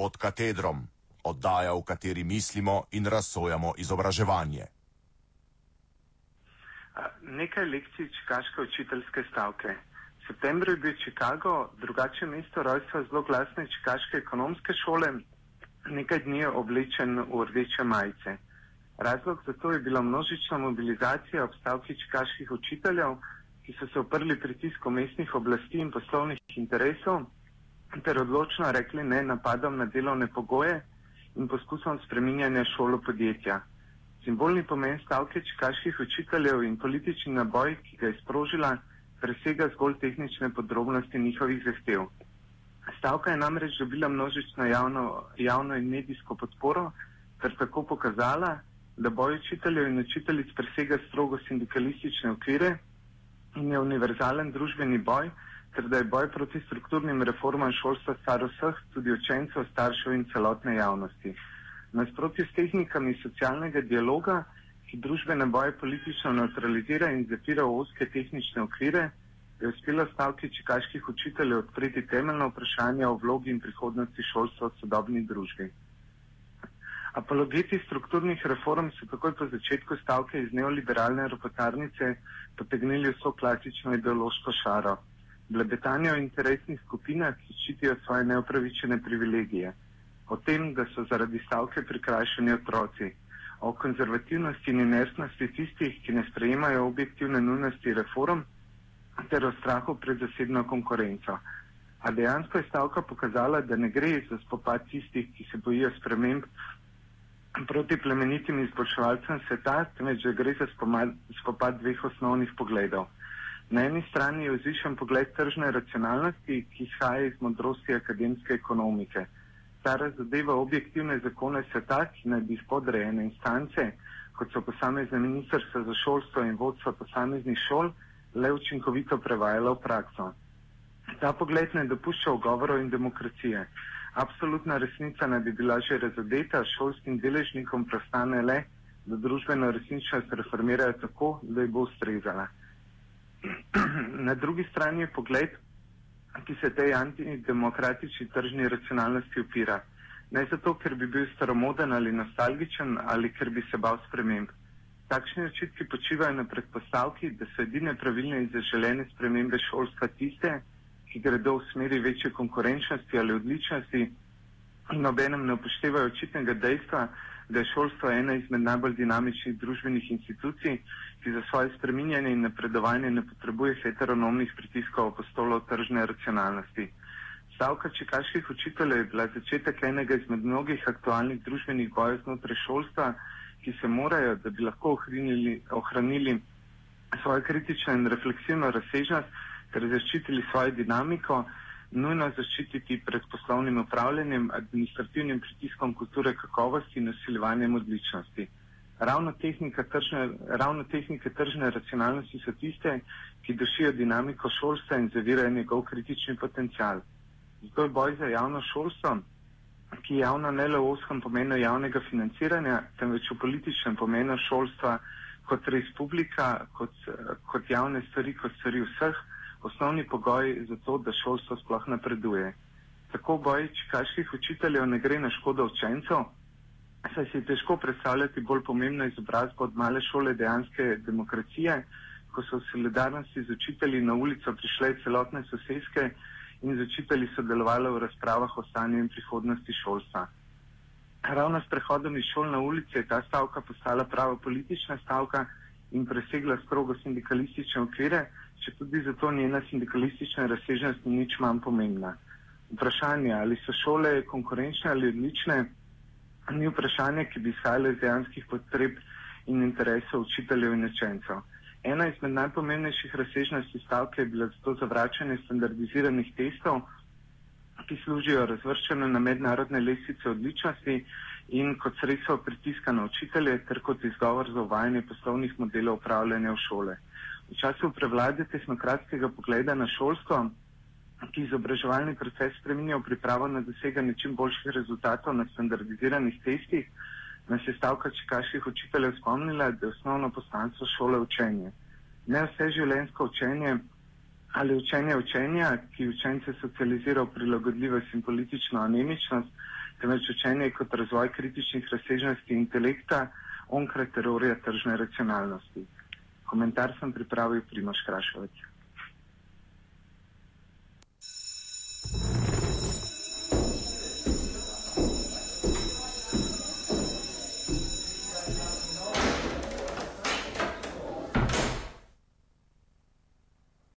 pod katedrom, oddaja, v kateri mislimo in razsojamo izobraževanje. Nekaj lekcij čikaške učiteljske stavke. V septembru je bil Chicago, drugače mesto rojstva zelo glasne čikaške ekonomske šole, nekaj dni je oblečen v rdeče majice. Razlog za to je bila množična mobilizacija obstavki čikaških učiteljev, ki so se oprli pritisku mestnih oblasti in poslovnih interesov ter odločno rekli ne napadom na delovne pogoje in poskusom spreminjanja šolo podjetja. Simbolni pomen stavke čikaških učiteljev in politični naboj, ki ga je sprožila, presega zgolj tehnične podrobnosti njihovih zahtev. Stavka je namreč dobila množično javno, javno in medijsko podporo, ter tako pokazala, da boj učiteljev in učiteljic presega strogo sindikalistične okvire in je univerzalen družbeni boj, ter da je boj proti strukturnim reformam šolstva star vseh, tudi učencev, staršev in celotne javnosti. Nasprotju s tehnikami socialnega dialoga, ki družbene boje politično neutralizira in zapira v oske tehnične okvire, je uspelo stavki čikaških učiteljev odpreti temeljno vprašanje o vlogi in prihodnosti šolstva v sodobni družbi. Apologeti strukturnih reform so takoj po začetku stavke iz neoliberalne ropotarnice potegnili vso klasično ideološko šaro. Blebetanje o interesnih skupinah, ki ščitijo svoje neopravičene privilegije. O tem, da so zaradi stavke prikrajšani otroci. O konzervativnosti in inertnosti tistih, ki ne sprejemajo objektivne nujnosti reform ter o strahu pred zasebno konkurenco. A dejansko je stavka pokazala, da ne gre za spopad tistih, ki se bojijo sprememb proti plemenitim izboljševalcem sveta, temveč da gre za spopad dveh osnovnih pogledov. Na eni strani je vzvišen pogled tržne racionalnosti, ki izhaja iz modrosti akademske ekonomike. Ta razodeva objektivne zakone sveta, ki naj bi spodrejene instance, kot so posamezne ministrstva za šolstvo in vodstva posameznih šol, le učinkovito prevajala v prakso. Ta pogled ne dopušča ogovorov in demokracije. Absolutna resnica naj bi bila že razodeta, šolskim deležnikom prostane le, da družbeno resničnost reformirajo tako, da ji bo ustrezala. Na drugi strani je pogled, ki se tej antidemokratični tržni racionalnosti upira. Ne zato, ker bi bil staromoden ali nostalgičen ali ker bi se bal sprememb. Takšni očitki počivajo na predpostavki, da so edine pravilne in zaželene spremembe šolstva tiste, ki gredo v smeri večje konkurenčnosti ali odličnosti in obenem ne upoštevajo očitnega dejstva, da je šolstvo ena izmed najbolj dinamičnih družbenih institucij, ki za svoje spreminjanje in napredovanje ne potrebuje heteronomnih pritiskov apostolov tržne racionalnosti. Stavka čekaških učiteljev je bila začetek enega izmed mnogih aktualnih družbenih bojev znotraj šolstva, ki se morajo, da bi lahko ohranili, ohranili svojo kritično in refleksivno razsežnost ter zaščitili svojo dinamiko, nujno zaščititi pred poslovnim upravljanjem, administrativnim pritiskom kulture kakovosti in usiljevanjem odličnosti. Ravno, tržne, ravno tehnike tržne racionalnosti so tiste, ki dušijo dinamiko šolstva in zavirajo njegov kritični potencial. Zato je boj za javno šolstvo ki javno ne le v oskem pomenu javnega financiranja, temveč v političnem pomenu šolstva kot respublika, kot, kot javne stvari, kot stvari vseh, osnovni pogoj za to, da šolstvo sploh napreduje. Tako boj čikaških učiteljev ne gre na škodo učencev, saj si težko predstavljati bolj pomembno izobrazbo od male šole dejanske demokracije, ko so v solidarnosti z učitelji na ulico prišle celotne sosedske in z učitelji sodelovala v razpravah o stanju in prihodnosti šolstva. Ravno s prehodom iz šol na ulice je ta stavka postala prava politična stavka in presegla strogo sindikalistične okvire, če tudi zato njena sindikalistična razsežnost ni nič manj pomembna. Vprašanje, ali so šole konkurenčne ali odlične, ni vprašanje, ki bi izhajalo iz dejanskih potreb in interesov učiteljev in učencev. Ena izmed najpomembnejših razsežnosti stavke je bila zato zavračanje standardiziranih testov, ki služijo razvrščanju na mednarodne lesice odličnosti in kot sredstvo pritiska na učitelje ter kot izgovor za uvajanje poslovnih modelov upravljanja v šole. V času prevlade tehnokratskega pogleda na šolstvo, ki izobraževalni proces spreminja v pripravo na doseganje čim boljših rezultatov na standardiziranih testih, nas je stavka čekaških učiteljev spomnila, da je osnovno poslanstvo šole učenje. Ne vse življenjsko učenje ali učenje učenja, ki učence socializira v prilagodljivost in politično anemičnost, temveč učenje kot razvoj kritičnih razsežnosti intelekta onkraj teorije tržne racionalnosti. Komentar sem pripravil Primoš Krašovec.